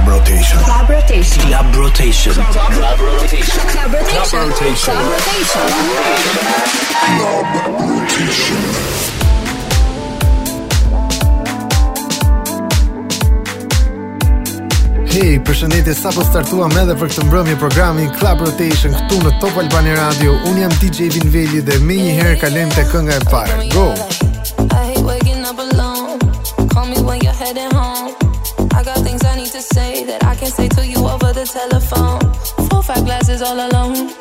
Club Rotation. Club Rotation. Club Rotation. Club Rotation. Club Rotation. Club Rotation. Hey, përshëndetje, sa po startuam edhe për këtë mbrëmje programi Club Rotation këtu në Top Albani Radio. Unë jam DJ Vinveli dhe me një herë kalem të kënga e parë. Go! I hate waking up alone. Call me when you're heading home. To say that I can't say to you over the telephone. Four, five glasses all alone.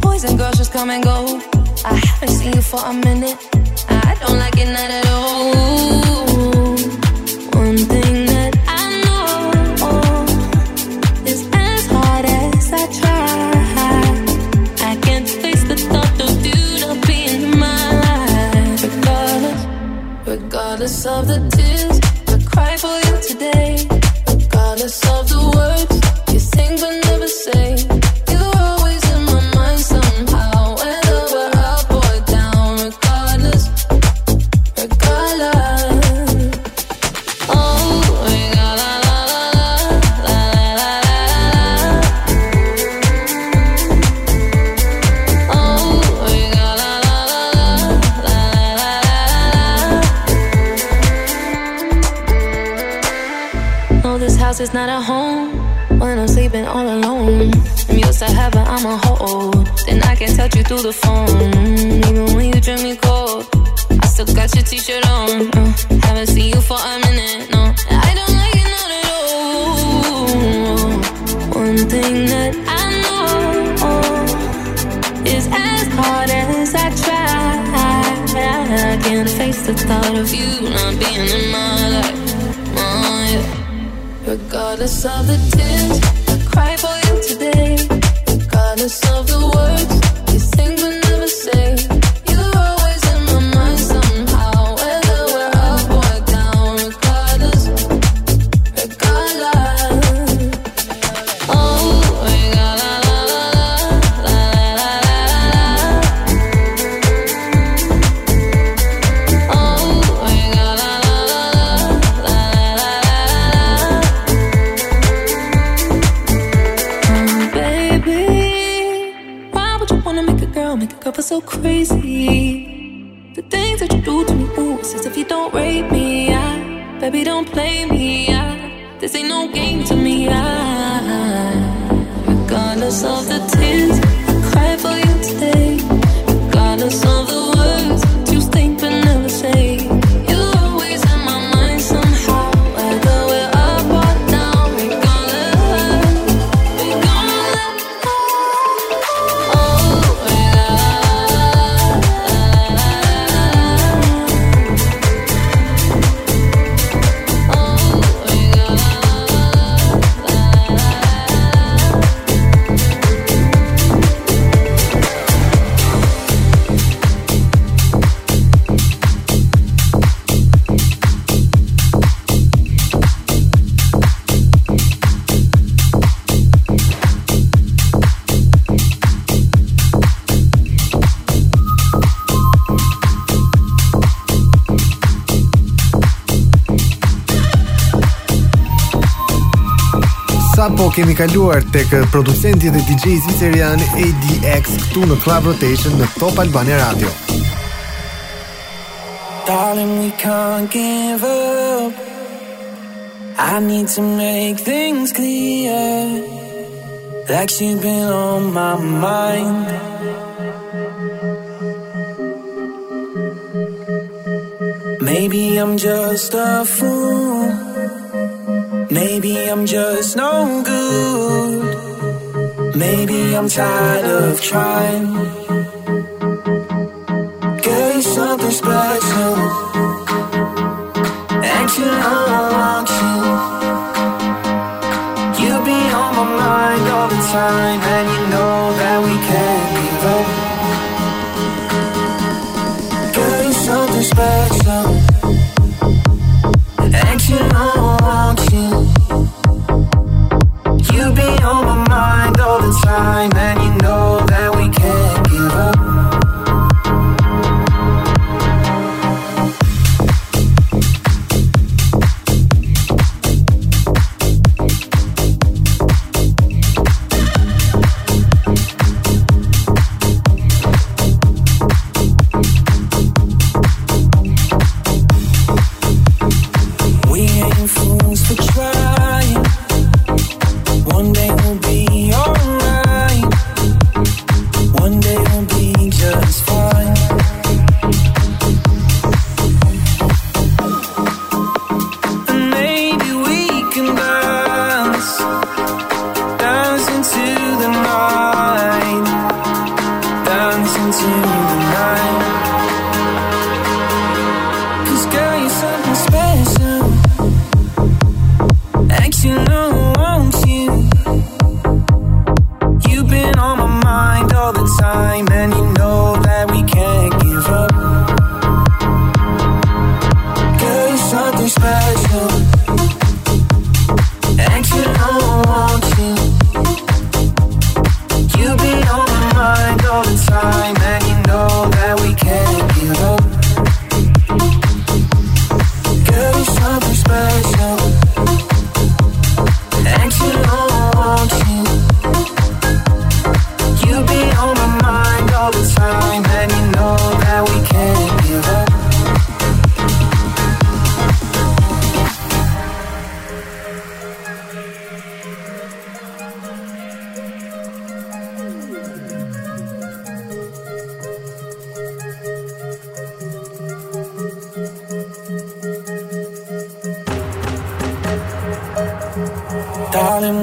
Boys and girls just come and go. I haven't seen you for a minute. I don't like it, not at all. House is not a home when I'm sleeping all alone. I'm used to having I'm a hold. Then I can touch you through the phone, even when you drink me cold. I still got your t-shirt on. uh, haven't seen you for a minute. No, I don't like it not at all. One thing that I know is as hard as I try, I can't face the thought of you not being in my life. Regardless of the tears I cry for you today, regardless of the words you think kemi kaluar tek producenti dhe DJ Zvicerian ADX këtu në Club Rotation në Top Albania Radio. Darling, we can't give up. I need to make things clear. Like you've been on my mind. Maybe I'm just a fool. Maybe I'm just no good. Maybe I'm tired of trying.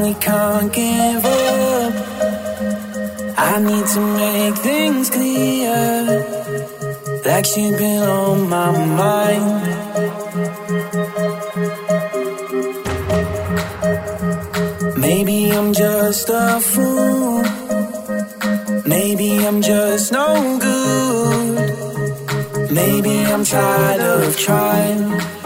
we can't give up. I need to make things clear. Like she's been on my mind. Maybe I'm just a fool. Maybe I'm just no good. Maybe I'm tired of trying.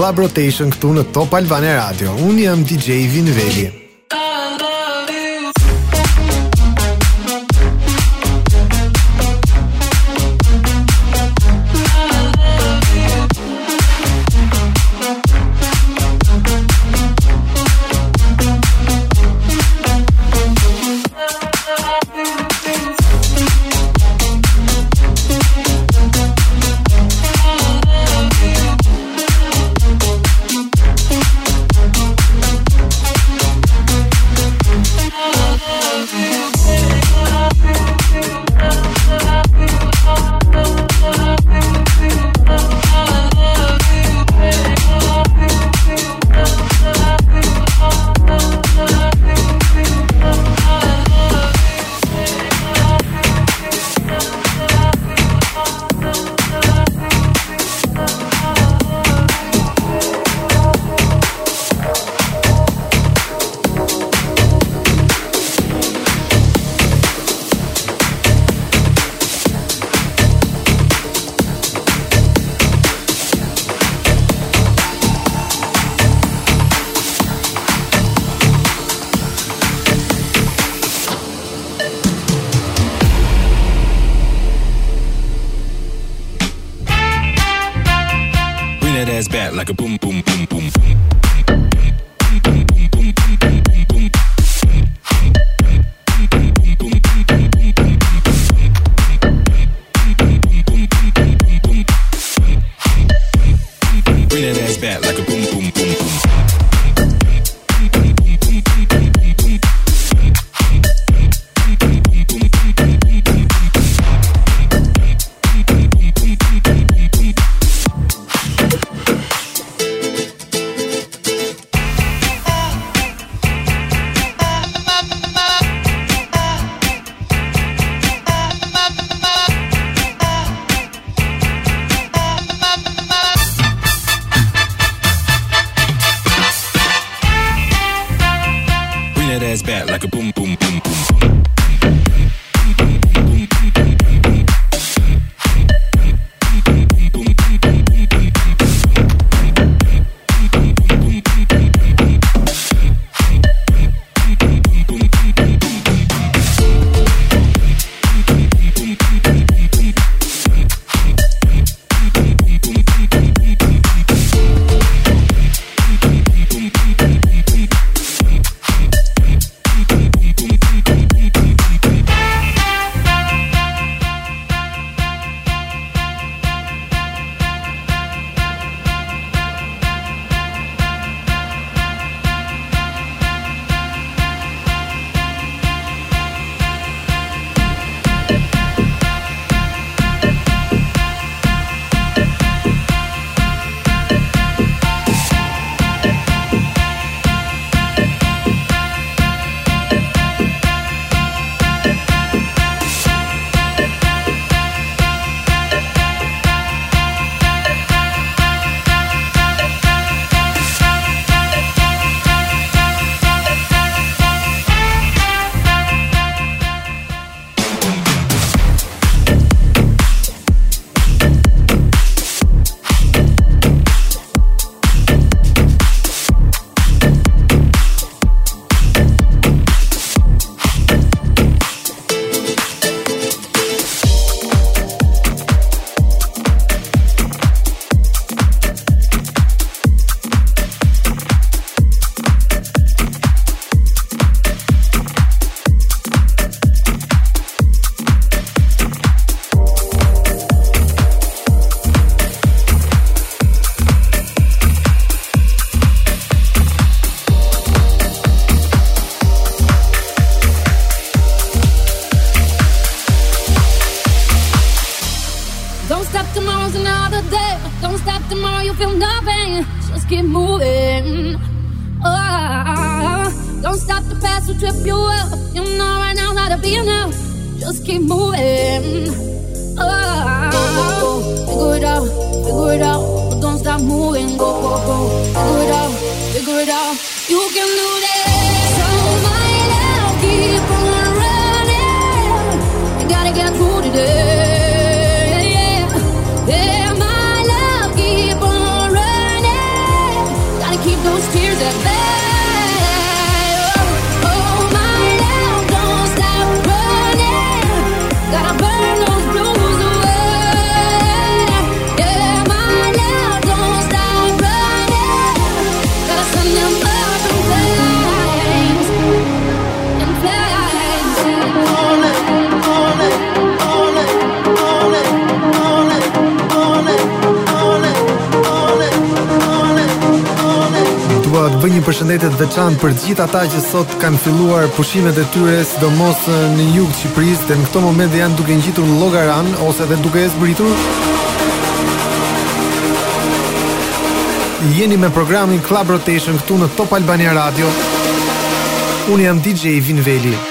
Club Rotation këtu në Top Albane Radio. Unë jam DJ Vinveli. like a boom boom. You can do that. dua të bëj një përshëndetje të veçantë për gjithë ata që sot kanë filluar pushimet e tyre, sidomos në jug të Shqipërisë, dhe në këtë moment janë duke ngjitur në llogaran ose edhe duke zbritur. jeni me programin Club Rotation këtu në Top Albania Radio. Unë jam DJ Vin Veli.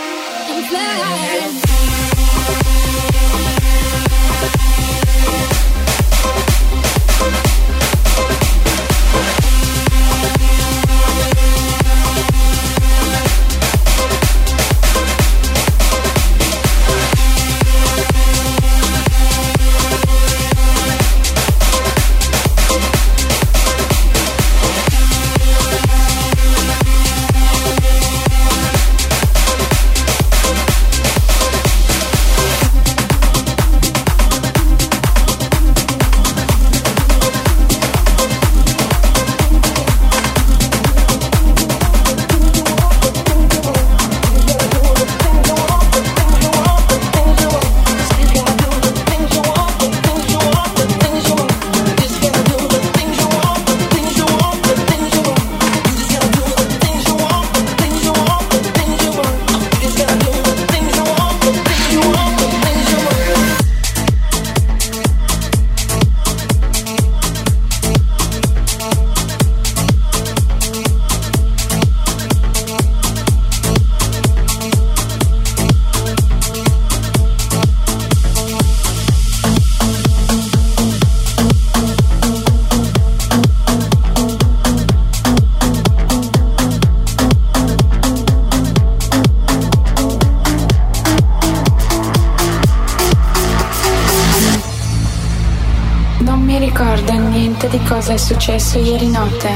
Successo ieri notte.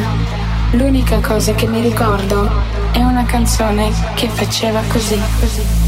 L'unica cosa che mi ricordo è una canzone che faceva così, così.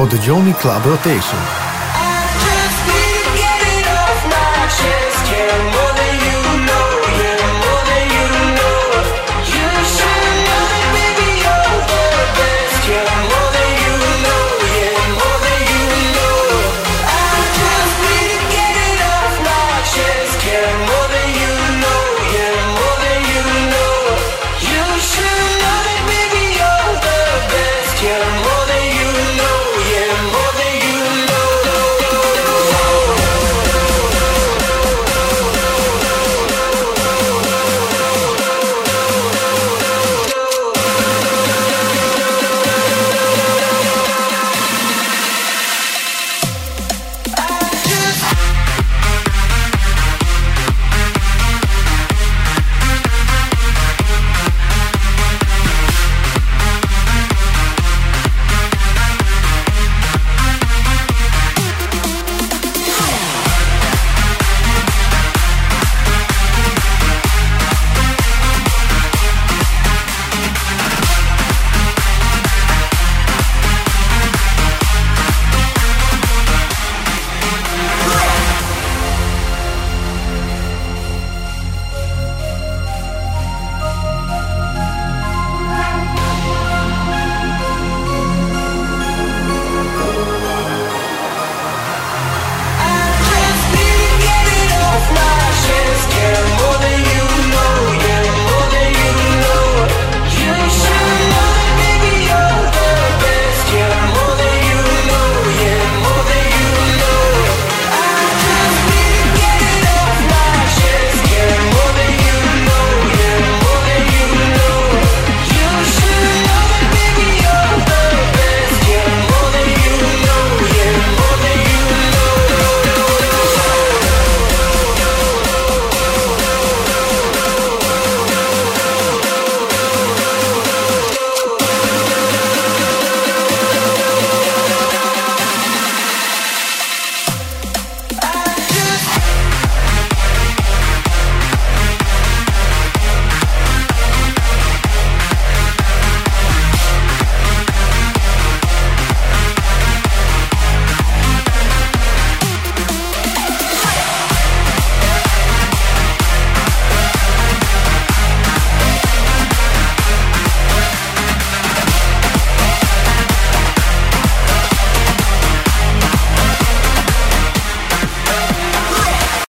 Po dëgjoni Club Rotation.